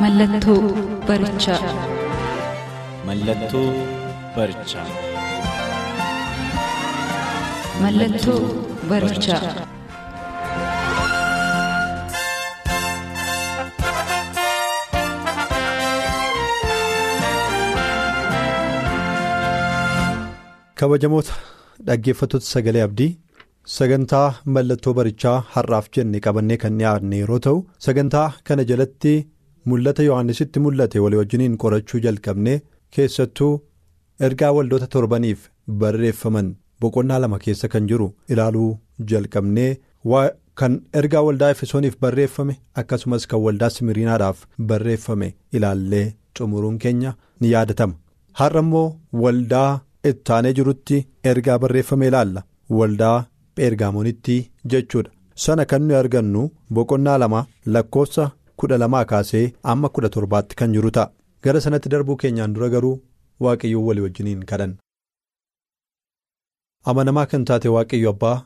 Mallattoo barichaa. Mallattoo barichaa. Mallattoo barichaa. kabajamoota dhaggeeffattoota sagalee abdii sagantaa mallattoo barichaa har'aaf jenne qabannee kan dhiyaanne yeroo ta'u sagantaa kana jalatti mul'ata yohannisitti mul'ate walii wajjiniin qorachuu jalqabne keessattuu ergaa waldoota torbaniif barreeffaman boqonnaa lama keessa kan jiru ilaaluu jalqabnee kan ergaa waldaa efesooniif barreeffame akkasumas kan waldaa simiriinaadhaaf barreeffame ilaallee xumuruun keenya ni yaadatama. Har'a immoo waldaa ittaanee jirutti ergaa barreeffame ilaalla. Waldaa pheergaamonitti jechuudha. Sana kan nuyi argannu boqonnaa lama lakkoofsa kudha lamaa kaasee amma kudha torbaatti kan jiru ta'a gara sanatti darbuu keenyaan dura garuu waaqayyoo walii wajjiniin kadhanna. amanamaa kan taate waaqayyo abbaa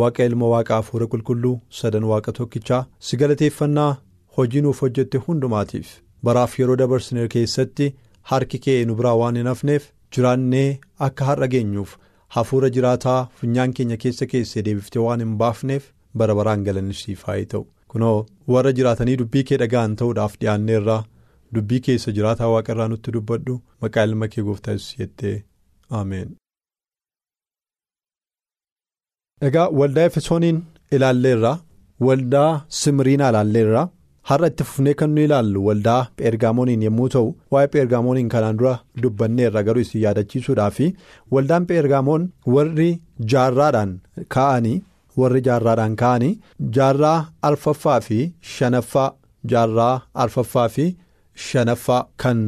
waaqa ilma waaqa hafuura qulqulluu sadan waaqa tokkichaa si galateeffannaa hojii nuuf hojjette hundumaatiif baraaf yeroo dabarsine keessatti harki kee nu biraa waan hin hafneef jiraannee akka har'a geenyuuf hafuura jiraataa funyaan keenya keessa keessee deebiftee waan hin baafneef bara baraan galanni siif haa ta'u kunoo warra jiraatanii dubbii kee dhaga'an ta'uudhaaf dhiyaanneerraa dubbii keessa jiraataa waaqa irraa nutti dubbadhu maqaa ilma kee gooftaas jettee ameen. Egaa waldaa Efesooniin ilaalleerraa waldaa Simiriinaa ilaalleerraa har'a itti fufnee kan nu ilaallu waldaa Pheergaamoniin yommuu ta'u waa'ee Pheergaamoniin kanaan dura dubbanneerra garuu isin yaadachiisuudhaa fi waldaan Pheergaamoon warri jaarraadhaan ka'anii warri jaarraadhaan ka'anii jaarraa arfaffaa fi shanaffaa jaarraa arfaffaa fi shanaffaa kan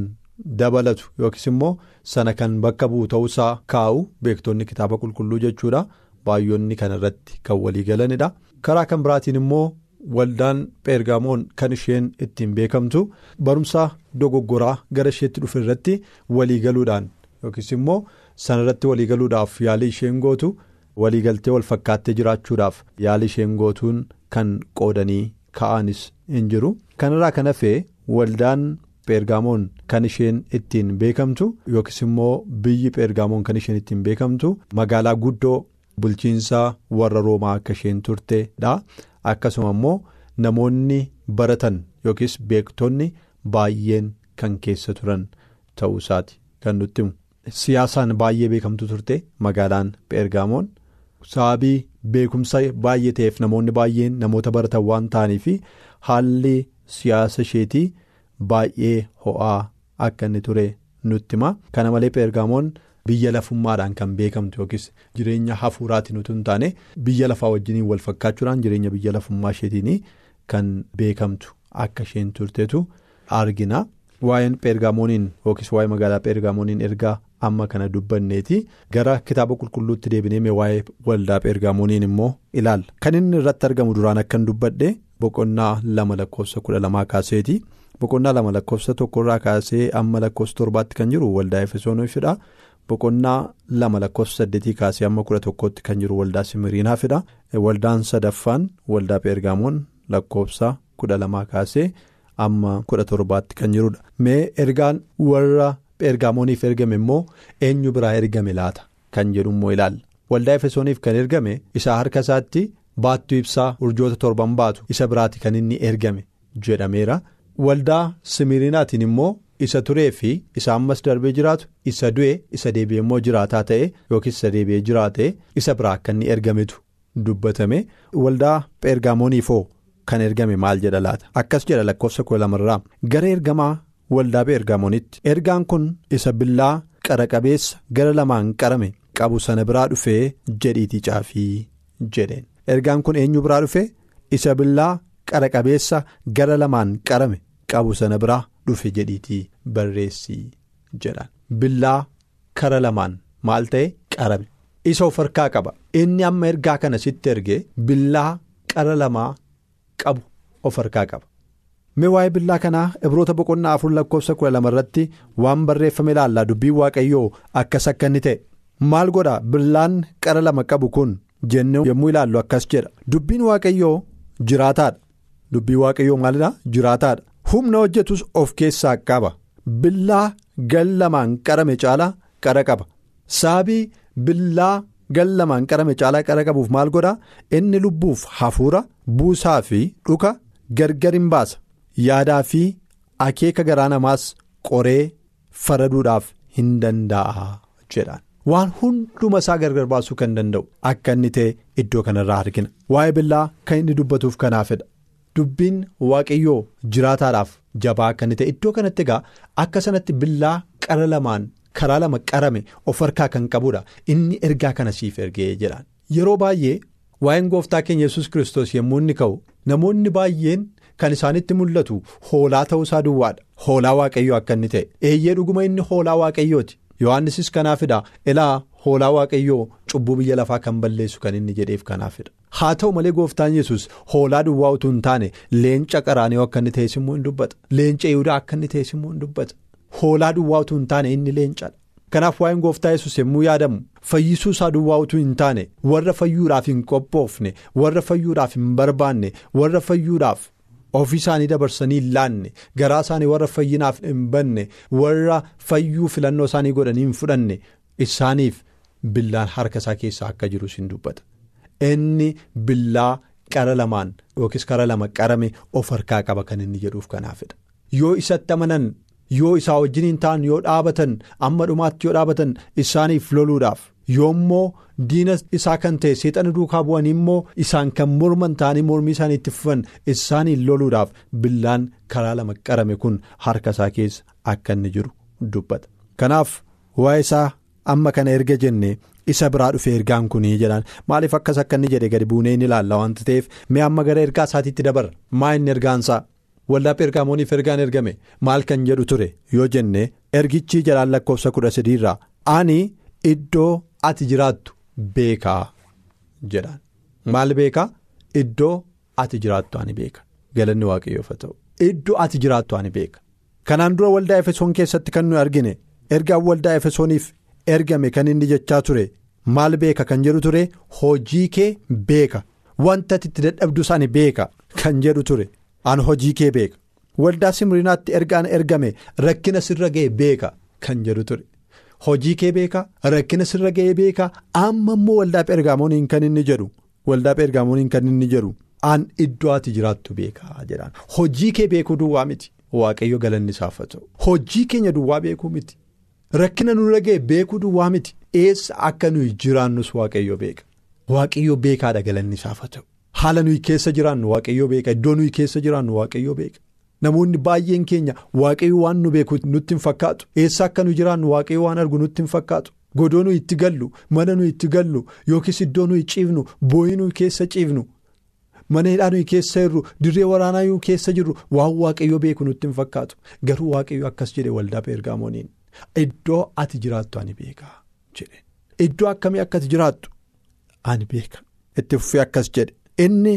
dabalatu yookiis immoo sana kan bakka bu'u ta'uusaa kaa'u beektonni kitaaba qulqulluu jechuudha. baay'oonni kana irratti kan walii galanidha karaa kan biraatiin immoo waldaan pheergaamoon kan isheen ittiin beekamtu barumsa dogoggoraa gara isheetti dhufe irratti walii galuudhaan yookiis immoo sana irratti walii galuudhaaf yaalii isheen gootu waliigaltee wal fakkaattee jiraachuudhaaf yaalii isheen gootuun kan qoodanii ka'anis hin jiru. Kanarraa kan hafee waldaan pheergaamoon kan isheen ittiin beekamtu yookiis immoo biyyi pheergaamoon kan isheen ittiin beekamtu magaalaa guddoo. bulchiinsaa warra roomaa akka isheen turteedha. Akkasuma immoo namoonni baratan yookiis beektonni baay'een kan keessa turan ta'uu isaati. Kan nutti himu. Siyaasaan baay'ee beekamtu turte magaalaan pheergaamoon sababii beekumsa baay'ee ta'eef namoonni baay'een namoota baratan waan ta'anii fi haalli siyaasa isheetii baay'ee ho'aa akka inni ture nutti hima kana malee pheergaamoon. biyya lafummaadhaan kan beekamtu yookiis jireenya hafuuraatiin utuu hin taane biyya lafaa wajjiniin wal fakkaachuudhaan jireenya biyya lafummaa isheetiin kan beekamtu akka isheen turteetu argina waa'een pheergaamooniin yookiis waa'ee magaalaa pheergaamooniin ergaa amma kana dubbanneeti gara kitaaba qulqulluutti deebinee waa'ee waldaa pheergaamooniin immoo ilaalla kan inni irratti argamu duraan akkan dubbadhe boqonnaa lama lakkoofsa kudha lamaa kaaseeti. Boqonnaa lama lakkoofsa tokkorraa kaasee amma lakkoofsa torbaatti kan jiru waldaa efesooniifidha. boqonnaa lama lakkoofsa saddeetii kaasee amma kudha tokkotti kan jiru waldaa simiriinaafidha waldaan sadaffaan waldaa pheergaamoon lakkoofsa kudha lamaa kaasee amma kudha torbaatti kan jirudha mee ergaan warra pheergaamooniif ergame immoo eenyu biraa ergame laata? Kan jedhu immoo ilaalla waldaa efesooniif kan ergame isaa harka isaatti baattuu ibsaa urjoota torban baatu isa biraati kan inni ergame jedhameera. Waldaa simiriinaatiin immoo. isa turee fi isa ammas darbee jiraatu isa du'e isa deebi'ee immoo jiraataa ta'e yookiis isa deebi'ee jiraate isa biraa akka inni ergametu dubbatame. Waldaa pheergaamooniifoo kan ergame maal jedha laata? Akkas jedha lakkoofsa kudha lamarraa gara ergamaa waldaa pheergaamoonitti ergaan kun isa billaa qara-qabeessa gara lamaan qarame qabu sana biraa dhufee jedhiitii caafii jedheen. Ergaan kun eenyu biraa dhufe? Isa billaa qara qabeessa gara lamaan qarame qabu sana biraa dhufe jedhiitii barreessii jedhan. Billaa kara lamaan maal ta'e? Qarame. Isa of harkaa qaba. Inni amma ergaa kana sitti ergee billaa qara lamaa qabu of harkaa qaba. Mee waa'ee billaa kanaa ibroota boqonnaa afur lakkoofsa kudha lama irratti waan barreeffame ilaallaa dubbiin waaqayyoo akkas akka inni ta'e. Maal godha billaan qara lama qabu kun jennee yommuu ilaallu akkas jedha. Dubbiin waaqayyoo jiraataadha. Dubbiin waaqayyoo maalidha jiraataadha. Humna hojjetus of keessaa qaba. Billaa gal lamaan qarame caalaa qara qaba. Saabii billaa gal lamaan qarame caalaa qara qabuuf maal godha inni lubbuuf hafuura buusaa fi dhuka gargar hin baasa. Yaadaa fi akeeka garaa namaas qoree faraduudhaaf hin danda'a jedhaan. Waan hunduma isaa gargar baasuu kan danda'u akka inni ta'e iddoo kanarraa argina. Waa'ee billaa kan inni dubbatuuf kanaafidha dubbiin waaqayyoo jiraataadhaaf jabaa akka inni ta'e iddoo kanatti egaa akka sanatti billaa qara lamaan karaa lama qarame of harkaa kan qabudha inni ergaa kana siif ergee jedhaan. Yeroo baay'ee waa'een gooftaa keenya yesus kiristoos yommuu inni ka'u namoonni baay'een. Kan isaanitti mul'atu hoolaa ta'uusaa duwwaadha. Hoolaa waaqayyoo akka inni ta'e. Eeyyee dhuguma inni hoolaa waaqayyooti. Yohaannisis kanaafidha. Ilaa hoolaa waaqayyoo cubbuu biyya lafaa kan balleessu kan inni jedheef kanaafidha. Haa ta'u malee gooftaan yesus hoolaa duwwaa utuu hin taane leenca qaraanii akka inni ta'es immoo hin dubbata. Leenca yihudaa akka inni ta'es immoo hin dubbata. Hoolaa duwwaa utuu hin taane inni leencadha. Kanaaf waa'een gooftaa yesus yommuu yaadamu fayyisuu isaa duwwaa utuu hin taane warra fayyuudhaaf hin qophoofne warra fayyuudhaaf hin barbaanne warra fayyuudhaaf. Ofii isaanii dabarsanii hin laanne garaa isaanii warra fayyinaaf hin banne warra fayyuu filannoo isaanii godhanii hin fudhanne isaaniif billaan harka isaa keessaa akka jirus hin dubbata. Inni billaa qara lamaan yookiis kara lama qarame of harkaa qaba kan inni jedhuuf kanaafidha. Yoo isatti amanan yoo isaa wajjin hin ta'an yoo dhaabatan amma dhumaatti yoo dhaabatan isaaniif loluudhaaf. Yoommoo diina isaa kan ta'e seexana duukaa bu'anii immoo isaan kan morman ta'anii mormii isaanii itti fufan isaaniin loluudhaaf billaan karaa lama qarame kun harka isaa keessa akka inni jiru dubbata. Kanaaf waa'ee isaa amma kana erga jenne isa biraa dhufe ergaan kunii jedhaan maaliif akkas akka inni jedhe gadi buunee inni ilaalla waanta ta'eef mee amma gara ergaa isaatiitti dabarra maa inni ergaansaa waldaaf ergaamooniif ergaan ergame? Maal kan jedhu ture? Yoo jenne ergichi jalaan lakkoofsa kudha sadiirraa. Ani iddoo. Ati jiraattu beekaa jedhaan. Maal beekaa? Iddoo ati jiraattu ani beeka galanni waaqayyoof ta'u. Iddoo ati jiraattu ani beeka kanaan dura waldaa efesoon keessatti kan nuyi argine ergaan waldaa efesooniif ergame kan inni jechaa ture maal beeka kan jedhu ture? Hojii kee beeka wanta itti dadhabdus ani beeka kan jedhu ture. An hojii kee beeka waldaa simriinaatti ergaan ergame rakkina sirra ga'e beeka kan jedhu ture. Hojii kee beekaa? Rakkina sirra ga'ee beekaa? Amma immoo waldaa ergaamooniin kan inni jedhu. Waldaa ergaamooniin kan inni jedhu. Aan iddoo ati jiraattu beekaa jedhaan. Hojii kee beekuu duwwaa miti. Waaqayyo galanni isaaf ta'u. Hojii keenya duwwaa beekuu miti. Rakkina nurra ga'e beekuu duwwaa miti. Eessa akka nuyi jiraannus waaqayyo beeka? Waaqayyo beekaadha galanni isaaf ta'u. Haala nuyi keessa jiraannu waaqayyo beeka. Iddoo nuyi keessa jiraannu waaqayyo beeka. Namoonni baay'een keenya waaqayyo waan nu beeku nutti hin fakkaatu. Eessa akka nu jiraannu waaqayyo waan argu nutti hin fakkaatu? Godoo nuyi itti gallu mana nuyi itti gallu yookiis iddoo nuyi ciifnu boo'ii nuyi keessa ciifnu mana hidhaa nuyi keessa jirru dirree waraanaa nuyi keessa jirru waan waaqayyo beeku nutti hin fakkaatu. Garuu waaqayyo akkas jedhe waldaa ergaamooniin iddoo ati jiraattu ani beekaa? jedhe. Iddoo akkamii akka ati jiraattu ani beeka? Itti fufee akkas jedhe. Inni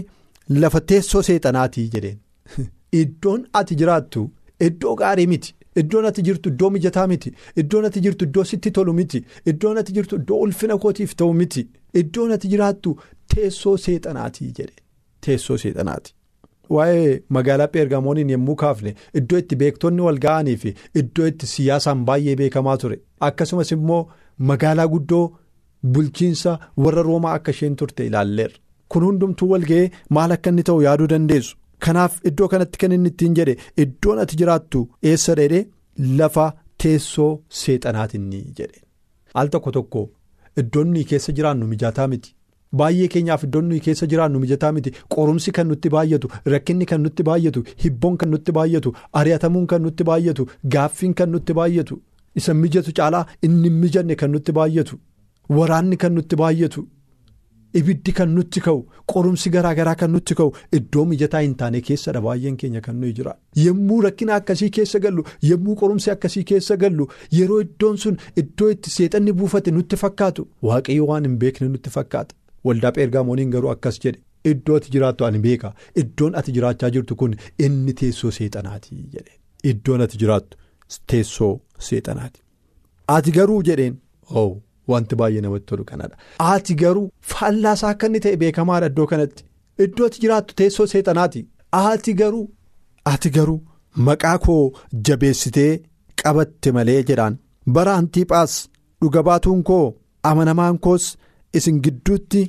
lafa teessoo seexanaatii jedheen. Iddoon ati jiraattu iddoo gaarii miti. Iddoon ati jirtu iddoo mijataa miti. Iddoon ati jirtu iddoo sitti tolu miti. Iddoon ati jirtu iddoo ulfina kootiif ta'u miti. Iddoon ati jiraattu teessoo seexanaatii jedhe. Teessoo seexanaati. Waa'ee magaalaa Peergaamooniin yommuu kaafne iddoo itti beektonni wal ga'anii fi iddoo itti siyaasaan baay'ee beekamaa ture. Akkasumas immoo magaalaa guddoo bulchiinsa warra roomaa akka isheen turte ilaalleerra. Kun hundumtuu wal ga'ee maal akka inni ta'u yaaduu dandeessu. Kanaaf iddoo kanatti kan inni ittiin jedhe iddoon ati jiraattu eessa dheedhee lafa teessoo seexanaatiin jedhe. Al tokko tokko iddoon nuyi keessa jiraannu mijataa miti. Baay'ee keenyaaf iddoon nuyi keessa jiraannu mijataa miti. Qorumsi kan nutti baay'atu rakkinni kan nutti baay'atu hibboon kan nutti baay'atu ari'atamuun kan nutti baay'atu gaaffiin kan nutti baay'atu isa mijatu caalaa inni mijanne kan nutti baay'atu waraanni kan nutti baay'atu ibiddi kan nutti ka'u qorumsi garaa garaa kan nutti ka'u iddoo mijataa hin taane keessadha baay'een keenya kan nuyi jira. Yommuu rakkina akkasii keessa gallu yommuu qorumsi akkasii keessa gallu yeroo iddoon sun iddoo itti seexanni buufate nutti fakkaatu waaqayyo waan hin beekne nutti fakkaata. Waldaa pheergaamooniin garuu akkas jedhe iddoo ati jiraattu ani beeka. Iddoon ati jiraachaa jirtu kun inni teessoo seexanaati jedhe. Iddoon ati jiraattu teessoo seexanaati. Ati garuu jedheen. Wanti baay'ee namatti tolu kanadha. Ati garuu faallaasaa akka inni ta'e beekamaadha iddoo kanatti. Iddoo ati jiraattu teessoo seexanaati. Ati garuu ati garuu maqaa koo jabeessitee qabatte malee jedhaan bara Antiiphaas dhuga baatuun koo amanamaan koos isin gidduutti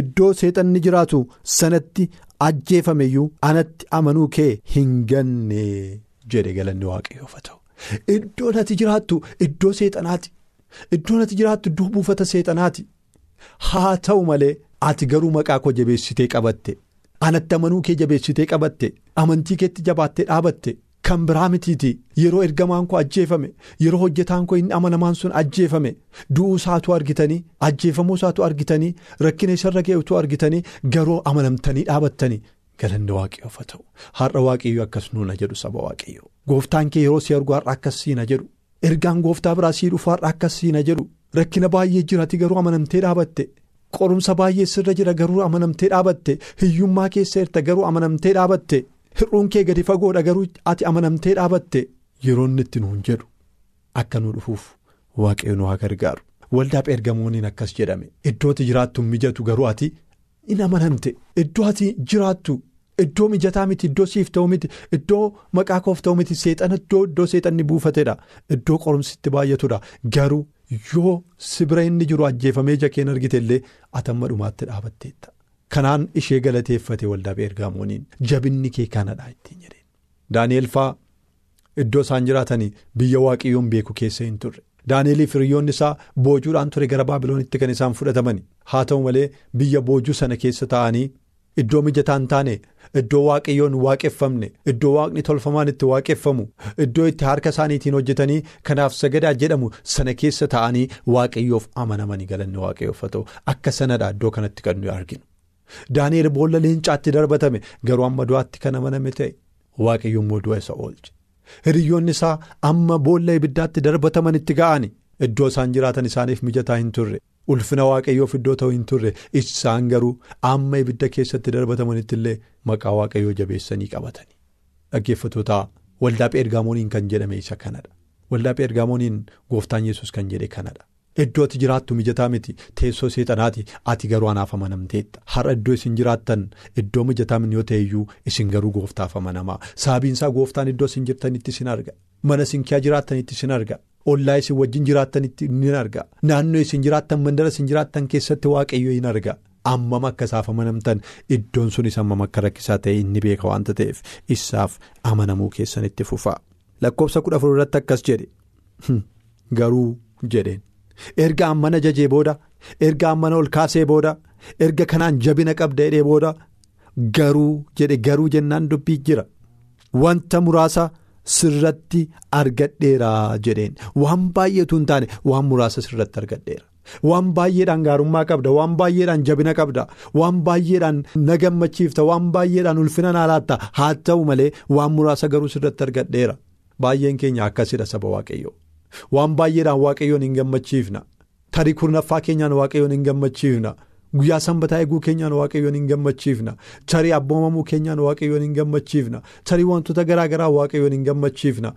iddoo seexanni jiraatu sanatti ajjeefameyyuu anatti amanuu kee hin ganne jedhe galanni waaqayyoof ta'u. Iddoon ati jiraattu iddoo seexanaati. Iddoon ati jiraattu iddoo buufata seexanaati. Haa ta'u malee ati garuu maqaa koo jabeessitee qabatte. Anatti amanuu kee jabeessitee qabatte. Amantii keetti jabaattee dhaabatte. Kan biraa mitiiti. Yeroo ergamaan koo ajjeefame. Yeroo hojjetaan koo inni amanamaan sun ajjeefame. Du'uu isaatu argitanii. Ajjeefamuu isaatu argitanii. Rakkina isarra ga'utu argitanii. Garuu amanamtanii dhaabattanii. Galanni waaqayyoof haa ta'u. Har'a waaqayyoo akkas nuuna jedhu saba waaqayyoo. Gooftaan kee yeroo si argu har'a akkas siina jedhu. Ergaan gooftaa biraa sii dhufu har'a akkas siina jedhu. Rakkina baay'ee jiraati garuu amanamtee dhaabatte. Qorumsa baay'ee sirra jira garuu amanamtee dhaabatte. Hiyyummaa keessa jirta garuu amanamtee dhaabatte. Hir'uun kee gadi fagoodha garuu ati amanamtee dhaabatte. Yeroo inni itti nuun jedhu akka nu dhufuuf waaqayyo nu haa gargaaru. Waldaa pheergamooniin akkas jedhame. Iddoo ati jiraattu mijatu garuu ati in amanamte. Iddoo ati jiraattu. Iddoo mijataa miti iddoo siif ta'u miti iddoo maqaa koof ta'u miti seexana iddoo iddoo seexanni buufatedha iddoo qorumsitti baay'atudha garuu yoo sibira inni jiru ajjeefamee jakeen argite illee atamma dhumaatti dhaabatteetta. Kanaan ishee galateeffate waldaa pheergaamooniin jabinni kee kanadha ittiin jedheen. Daani'eel faa iddoo isaan jiraatanii biyya waaqayyoon beeku keessa hin turre. Daani'eeliif hiriyoonni isaa boojuudhaan ture gara baabiloonitti kan isaan fudhatamani haa ta'u malee biyya boojuu sana keessa taa'anii. Iddoo mijataa hin taane iddoo waaqayyoon waaqeffamne iddoo waaqni tolfamaan itti waaqeffamu iddoo itti harka isaaniitiin hojjetanii kanaaf sagadaa jedhamu sana keessa taa'anii waaqayyoof amanamanii galanni waaqayyoof haa ta'u akka sanadha iddoo kanatti kan nuyi arginu. Daani'eel boolla leencaatti darbatame garuu amma du'aatti kan amaname ta'e waaqayyoon immoo du'a isa oolche. Hiriyoonni isaa amma boolla ibiddaatti darbatamanitti ga'ani iddoo isaan jiraatan isaaniif mijataa hin turre. Ulfina waaqayyoof iddoo ta'u hin turre isaan garuu amma ibidda keessatti darbatamanitti illee maqaa waaqayyoo jabeessanii qabatanii. Dhaggeeffattoota waldaa pheergaamooniin kan jedhame isa kanadha. Waldaa pheergaamooniin gooftaan yesus kan jedhe kanadha. Iddoo ati jiraattu mijataa miti teessoo seexanaati ati garuu anaaf amanamteetta. Har'a iddoo isin jiraattan iddoo mijataa yoo ta'e iyyuu isin garuu gooftaaf amanamaa. Sababiinsaa gooftaan iddoo isin jirtanitti isin arga. Mana isin keessa jiraattanitti isin arga. Ollaa isin wajjin jiraattanitti ni arga. Naannoo isin jiraattan mandara isin jiraattan keessatti waaqayyo hin arga. Ammam akka isaaf amanamtan iddoon sunis ammam akka rakkisaa ta'e inni beeka waanta ta'eef isaaf amanamuu keessanitti fufaa. Lakkoofsa kudha afur irratti akkas jedhe garuu jedheen erga ammana jajee booda erga ammana ol kaasee booda erga kanaan jabina qabda jedhee booda garuu jedhe garuu jennaan dubbii jira wanta muraasa. Sirratti argadheera jedheen. Waan baay'eetu hin taane waan muraasa sirratti argadheera. Waan baay'eedhaan gaarummaa qabda waan baay'eedhaan jabina qabda waan baay'eedhaan na gammachiifta waan baay'eedhaan ulfina naa laatta haa ta'u malee waan muraasa garuu sirratti argadheera. Baay'een keenya akkasidha saba waaqayyoo. Waan baay'eedhaan waaqayyoon hin gammachiifna. Tarii kurnaffaa keenyaan waaqayyoon hin gammachiifna. Guyyaa sanbataa eeguu keenyaan waaqayyoon hin gammachiifna. Tarii abboomamuu keenyaan waaqayyoon hin gammachiifna. Tarii wantoota garaa garaa waaqayyoon hin gammachiifna.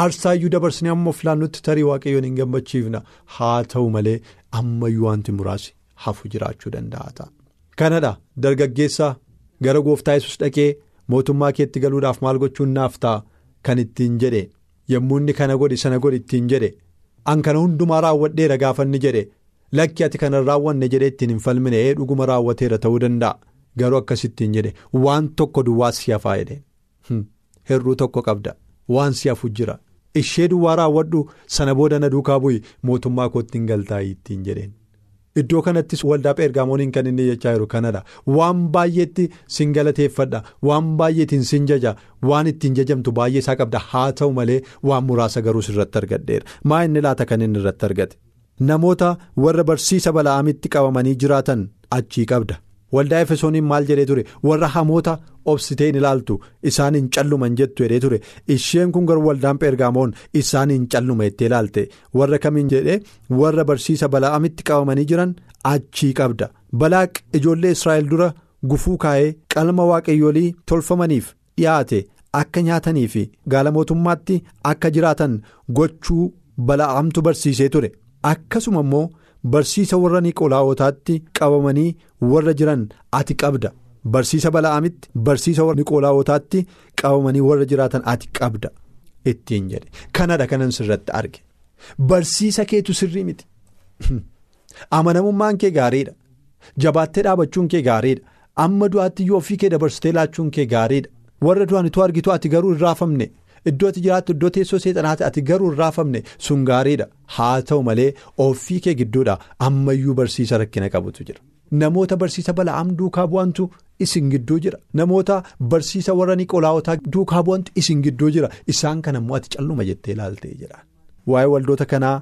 Aarsaayyuu dabarsinee amma of laannutti tarii waaqayyoon hin gammachiifna. Haa ta'u malee ammayyuu wanti muraasi hafu jiraachuu danda'a ta'a. Kanadha dargaggeessaa gara gooftaa yesus dhaqee mootummaa keetti galuudhaaf maal gochuun naaf ta'a? Kan ittiin jedhe. Yommuu inni kana godhi sana godhi ittiin jedhe. An kana hundumaa raawwadheera gaafanni jedhe. Lakki ati kana raawwanne jedhee ittiin hin falmine dhuguma raawwateera ta'uu danda'a. Garuu akkasittiin jedhe waan tokko duwwaa si hafaa jedheen hir'uu tokko qabda waan si hafu jira. Ishee duwwaa raawwadhu? Sana booda na duukaa bu'i. Mootummaa kootti hin galtaa'ii ittiin jedheen. Iddoo kanattis waldaa pheergaamooniin kan inni jechaa jiru kanadha waan baay'eetti sin galateeffadha. Waan baay'eetiin sin jaja. Waan ittiin jajamtu baay'ee isaa qabda. Haa ta'u malee waan muraasa garuu irratti argadheera. Maa inni laata kan inni irratti argate. Namoota warra barsiisa bala'aamitti qabamanii jiraatan achii qabda. Waldaa Efesooniin maal jedhee ture? Warra hamoota obsitee hin ilaaltu. Isaan hin calluman jettu jedhee ture. Isheen kun garuu waldaan Pheergaamoon isaan hin calluma jettee ilaalte. Warra kamiin jedhee? Warra barsiisa bala'amitti qabamanii jiran achii qabda. Balaaq ijoollee Israa'el dura gufuu kaa'ee qalma waaqayyoolii tolfamaniif dhiyaate akka nyaatanii fi gaala mootummaatti akka jiraatan gochuu bala'amtu barsiisee ture akkasuma immoo. Barsiisa warra Niqolaawotaatti qabamanii warra jiran ati qabda. Barsiisa bala'amitti barsiisa warra Niqolaawotaatti qabamanii warra jiraatan ati qabda. Ittiin jedhe kanadha kanan sirratti arge. Barsiisa keetu sirrii miti. Amanamummaan kee gaariidha. Jabaattee dhaabachuun kee gaariidha. Amma du'aatti iyyuu ofii kee dabarsitee laachuun kee gaariidha. Warra du'an itoo argitu ati garuu hin raafamne. Iddoo ati jiraattu iddoo teessoo seexanaati ati garuu hin raafamne sun gaariidha haa ta'u malee ofii kee gidduudha ammayyuu barsiisa rakkina qabutu jira. Namoota barsiisa bala'am duukaa bu'antu isin gidduu jira. Namoota barsiisa warra Niqolaawotaa duukaa bu'antu isin gidduu jira. Isaan kana immoo ati calluma jettee ilaaltee jira. Waa'ee waldoota kanaa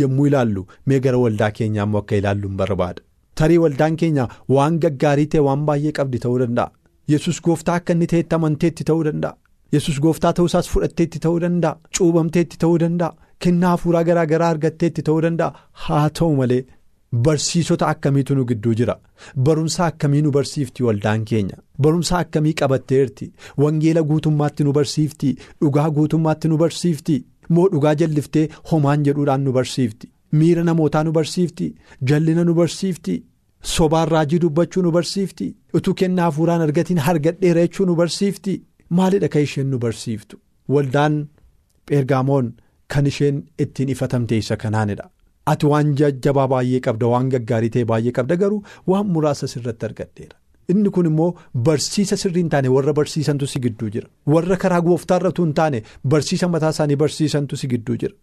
yommuu ilaallu mee gara waldaa keenyaa immoo akka ilaallu hin barbaada. Tarii waldaan keenya waan gaggaarii ta'e waan baay'ee qabdi ta'uu danda'a. Yesus gooftaa akka inni ta'etti amanteetti ta'uu danda'a. Yesus gooftaa ta'uu isaas fudhatteetti ta'uu danda'a. Cuubamteetti ta'uu danda'a. Kennaa hafuuraa garaa garaa argatteetti ta'uu danda'a. Haa ta'u malee barsiisota akkamiitu nu gidduu jira. Barumsa akkamii nu barsiifti waldaan keenya. Barumsa akkamii qabatteerti. Wangeela guutummaatti nu barsiifti. Dhugaa guutummaatti nu barsiifti. Moo dhugaa jalliftee homaan jedhuudhaan nu barsiifti. Miira namootaa nu barsiifti. Jallina nu barsiifti. Sobaan raajii dubbachuu nu barsiifti. Utuu kennaa hafuuraan argatiin hargadheera jechuu nu barsiifti. Maalidha kan isheen nu barsiiftu? Waldaan Pheergaamoon kan isheen ittiin ifatamte isa kanaanidha. Ati waan jajjabaa baay'ee qabda waan gaggaarii ta'e baay'ee qabda garuu waan muraasa sirratti argadheera. Inni kun immoo barsiisa sirrii hin taane warra barsiisantu si gidduu jira. Warra karaa gooftaarra utuu hin taane barsiisa mataa isaanii barsiisantu si gidduu jira.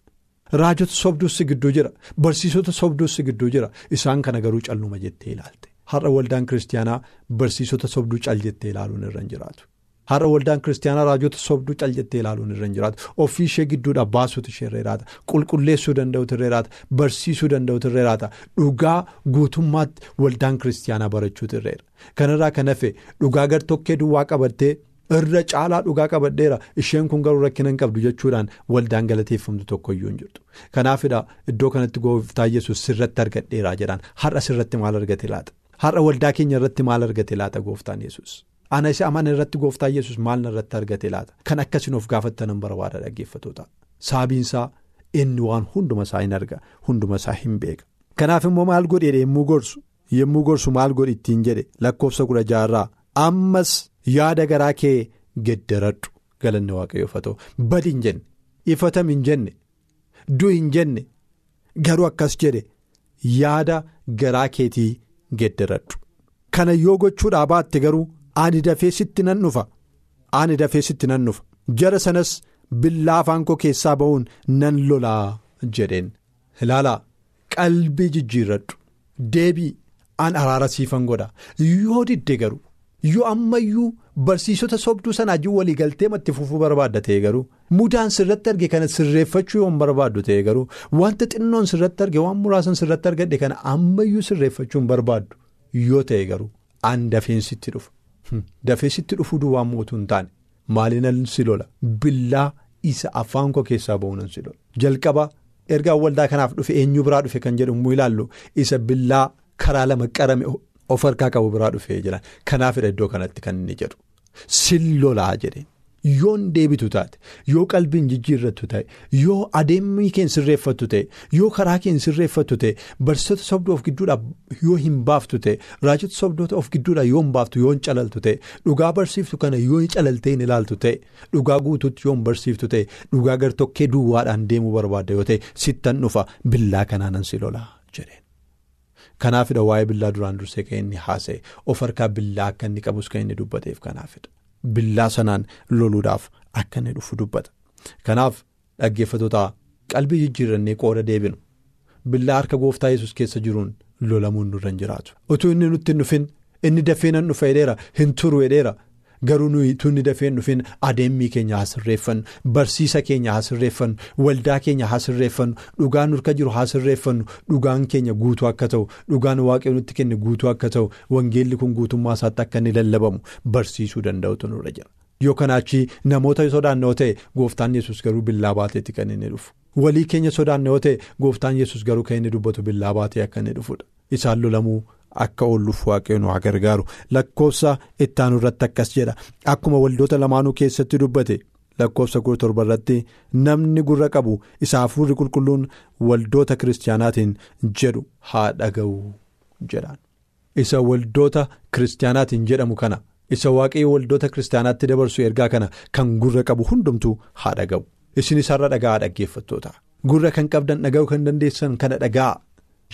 Raajota sobduus si gidduu jira. Barsiisota sobduus si gidduu jira. Isaan kana garuu calluma jettee ilaalte. Har'a waldaan kiristaanaa barsiisota sobduu cal jettee ilaaluun irra hin jiraatu. Har'a waldaan kiristaanaa raajota sobduu cal jettee ilaaluun irra hin jiraatu. Ofii ishee gidduudhaa baasuutu ishee irra jiraata. Qulqulleessuu danda'utu irra jiraata. Barsiisuu danda'utu irra jiraata. Dhugaa guutummaatti waldaan kiristaanaa barachuutu irra jira. Kanarraa kan hafe dhugaa gartokkee duwwaa qabattee irra caalaa dhugaa qabadheera. Isheen kun garuu rakkina hin qabdu jechuudhaan waldaan galateeffamtu tokkoyyuu hin jirtu. Kanaafidha iddoo kanatti gooftaa yesus sirratti argadheeraa jedhaan. Har'a sirratti maal argate laata? Har'a waldaa keenya irratti maal argate laata gooftaan yesus. Ana isa amana irratti gooftaa yesus maal irratti argate laata? Kan akkasiin of gaafattan hin barbaada dhaggeeffatoota sababiinsaa inni waan hunduma isaa hin arga hunduma isaa hin beeka. Kanaaf immoo maal godheedha yemmuu gorsu yemmuu gorsu maal godhi ittiin jedhe? Lakkoofsa kudha jaarraa ammas yaada garaa kee geddaradhu. Galanni waaqayyoof haa ta'u. Badi hin jenne ifatam hin jenne du'i hin jenne garuu akkas jedhe yaada garaa keetii geddaradhu. Kana yoo gochuudhaa baatte garuu. Ani dafee sitti nan dhufa. Ani dafee sitti nan dhufa. Jara sanas billaa afaan koo keessaa ba'uun nan lolaa jedheen. Ilaalaa qalbii jijjiirradhu. Deebii an araara siifan godha. Yoo didde garuu yoo ammayyuu barsiisota sobduu sanaa jiru walii galtee matti fufuu barbaadda ta'e garuu mudaan sirratti arge kana sirreeffachuu yoo barbaaddu ta'e garuu wanta xinnoon sirratti arge waan muraasan sirratti argadhe kana ammayyuu sirreeffachuu hin barbaaddu yoo ta'e garuu an dafeen sitti dhufa. Dafee sitti dhufuu duwwaa mootuu hin taane. Maaliin si lola? Billaa isa afaan koo keessaa ba'uunan si lola. Jalqaba ergaa waldaa kanaaf dhufe eenyu biraa dhufe kan jedhamu ilaallu isa billaa karaa lama qarame of harkaa qabu biraa dhufee jira. Kanaafidha iddoo kanatti kan inni jedhu sin lolaa jedheen yoon deebitu taate yoo qalbiin jijjiirrattu ta'e yoo adeemii keen sirreeffattu ta'e yoo karaa keen sirreeffattu ta'e barsiisota sobduu of gidduudhaa yoo hin baaftu ta'e raajota sobdoota of gidduudhaa yoo hin baaftu yoo hin calaltu ta'e dhugaa barsiiftu kana yoo hin calaltee hin ilaaltu ta'e dhugaa guutuutti yoo hin barsiiftu ta'e dhugaa gartokkee duwwaadhaan deemuu barbaadda yoo ta'e sittan dhufa billaa kanaanan si lolaa jedheen. Kanaafidha waa'ee billaa duraan dursee kan inni haasa'e of harkaa billaa akka inni qabus kan inni dubbateef kanaafidha. Billaa sanaan loluudhaaf akka inni dhufu dubbata. Kanaaf dhaggeeffatoota qalbii jijjiirrannee qooda deebinu billaa harka gooftaa yesus keessa jiruun lolamuun nurra hin jiraatu. Utuu inni nutti hin dhufin inni dafee nan dhufa jedheera hin turu jedheera garuu nuyi tunni dafee dhufin adeemmii keenya haa sirreeffannu barsiisa keenya haa sirreeffannu waldaa keenya haa sirreeffannu dhugaan nurka jiru haa sirreeffannu dhugaan keenya guutuu akka ta'u dhugaan waaqayyo nutti kenne guutuu akka ta'u wangeelli kun guutummaa isaatti akka inni lallabamu barsiisuu danda'utu nurra jira. yoo kanaachi namoota sodaannoo ta'e gooftaan yesus garuu billaa baateetti kan inni dhufu walii keenya sodaannoo ta'e gooftaan yesus garuu kan inni dubbatu billaa baatee akka inni dhufudha isaan lolamuu akka oolluuf waaqayyoon haa gargaaru lakkoofsa ittaanu irratti akkas jedha. Akkuma waldoota lamaanuu keessatti dubbate lakkoofsa kudha torba irratti namni gurra qabu isa hafuurri qulqulluun waldoota kiristaanaatiin jedhu haa dhaga'u jedhaan. Isa waldoota kiristaanaatiin jedhamu kana. isa waaqayyo waldoota kiristaanaatti dabarsu ergaa kana kan gurra qabu hundumtuu haa dhaga'u. Isinis har'a dhaga'aa dhaggeeffattoota gurra kan qabdan dhaga'u kan dandeessan kana dhaga'aa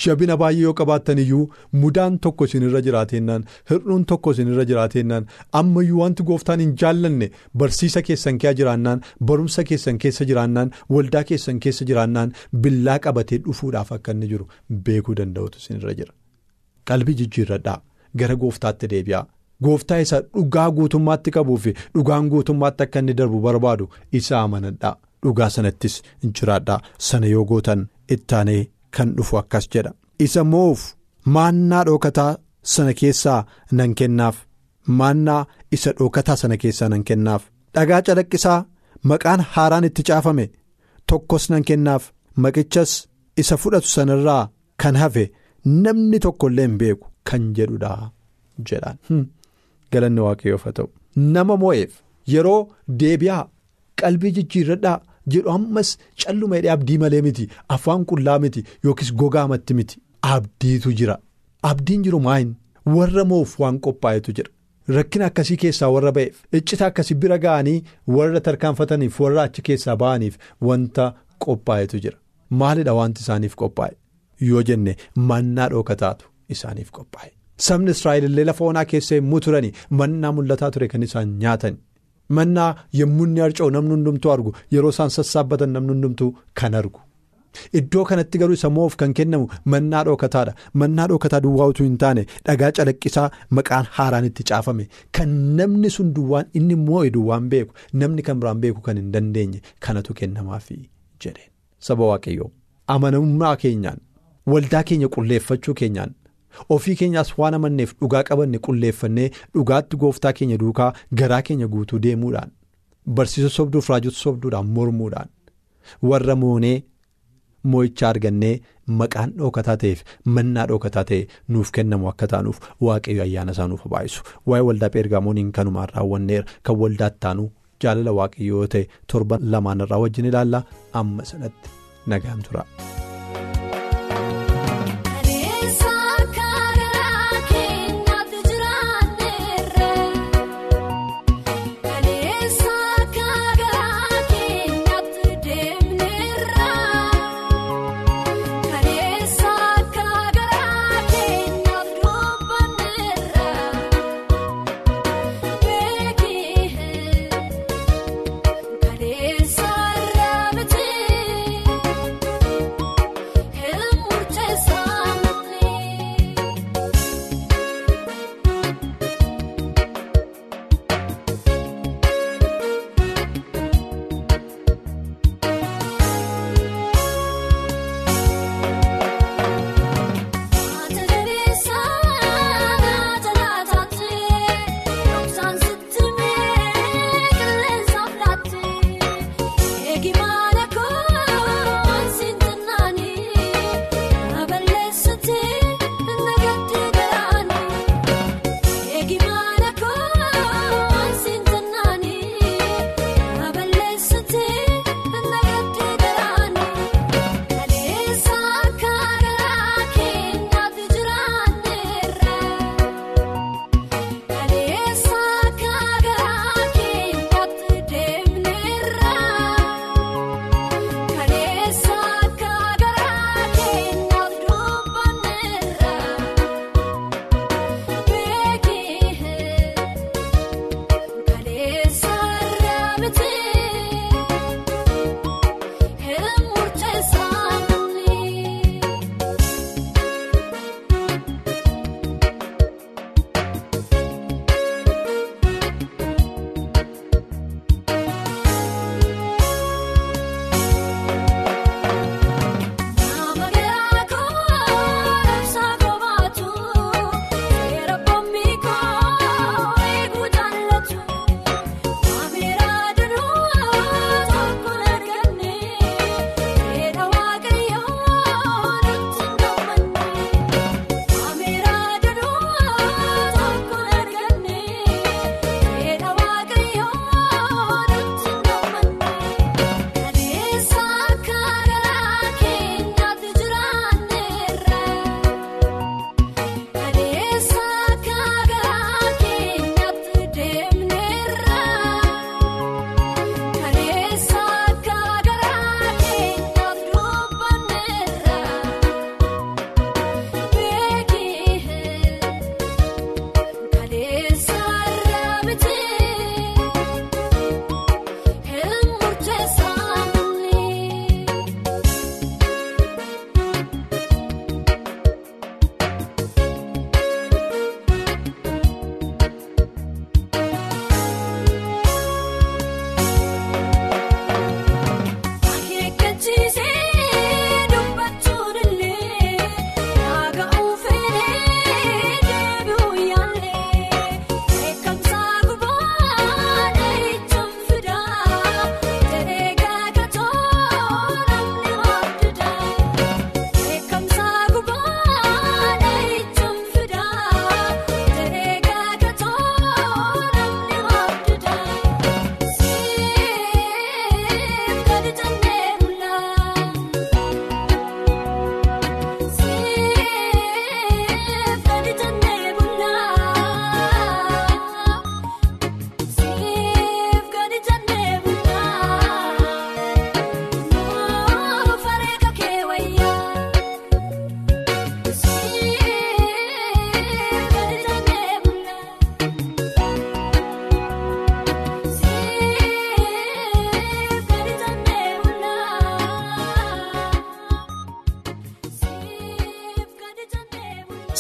jabina baay'ee yoo qabaattan iyyuu mudaan tokko isinirra jiraatennaan hir'uun tokko isinirra jiraatennaan ammayyuu wanti gooftaan hin jaallanne barsiisa keessan keessa jiraannaan barumsa keessan keessa jiraannaan waldaa keessan keessa jiraannaan billaa qabatee dhufuudhaaf akka inni jiru. Beekuu danda'utu isinirra jira. Qalbii jijjiirradhaa. Gara gooftaatti deebi'aa. Gooftaa isa dhugaa guutummaatti qabuu fi dhugaan guutummaatti akka inni darbu barbaadu isa amanadhaa. Dhugaa sanattis jiraadhaa. Sana yoo gootan ittaanee kan dhufu akkas jedha. Isa moof maannaa dhookataa sana keessaa nan kennaaf. Maannaa isa dhookataa sana keessaa nan kennaaf. Dhagaa calaqqisaa maqaan haaraan itti caafame tokkos nan kennaaf. Maqichas isa fudhatu sanarraa kan hafe namni tokkollee hin beeku kan jedhudha jedhaan. galanni waaqayyoof haa ta'u. Nama moo'eef yeroo deebi'aa qalbii jijjiirradhaa jedhu ammas calluma hidhee abdii malee miti afaan qullaa miti yookiis gogaamatti miti abdiitu jira. Abdiin jiru maayin warra moo'uuf waan qophaa'etu jira. Rakkina akkasii keessaa warra ba'eef iccita akkasii bira ga'anii warra tarkaanfataniif warra achi keessaa ba'aniif wanta qophaa'etu jira. Maalidha wanti isaaniif qophaa'e? Yoo jenne mannaa dhookataatu isaaniif qophaa'e. sabni israa'el illee lafa onaa keessa yommuu turani mannaa mul'ataa ture kan isaan nyaatan mannaa yommuu inni harca'u namni hundumtuu argu yeroo isaan sassaabbatan namni hundumtuu kan argu iddoo kanatti garuu isa moof kan kennamu mannaa dhookataadha mannaa dhookataa duwwaa utuu hin taane dhagaa calaqqisaa maqaan haaraan itti caafame kan namni sun duwwaan inni moo'e duwwaan beeku namni kan biraan beeku kan hin dandeenye kanatu kennamaafi jedheen saba waaqayyoo amanamummaa keenyaan waldaa keenya qulleeffachuu keenyaan. Ofii keenyaas waan amanneef dhugaa qabanne qulleeffannee dhugaatti gooftaa keenya duukaa garaa keenya guutuu deemuudhaan barsiisa sobduuf raajota sobduudhaan mormuudhaan warra moonee moo'ichaa argannee maqaan dhookataa ta'eef mannaa dhookataa ta'e nuuf kennamu akka taanuuf waaqayyo ayyaana isaa nuuf baayisu waa'ee waldaa peergaamooniin kanumaan raawwanneera kan waldaatti taanu jaalala waaqayyo yoo ta'e torban lamaan irraa wajjin ilaallaa amma sanatti nagaan tura.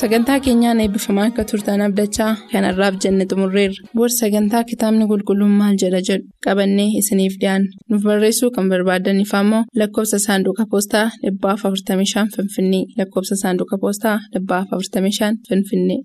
Sagantaa keenyaan eebbifamaa akka turtan abdachaa kanarraaf jenne xumurreerra booda sagantaa kitaabni qulqulluun maal jedha jedhu? Qabannee isiniif dhiyaanna nuuf barreessuu kan barbaadaniif ammoo lakkoofsa saanduqa poostaa 45 finfinnee. Lakkoofsa saanduqa poostaa 45 finfinnee.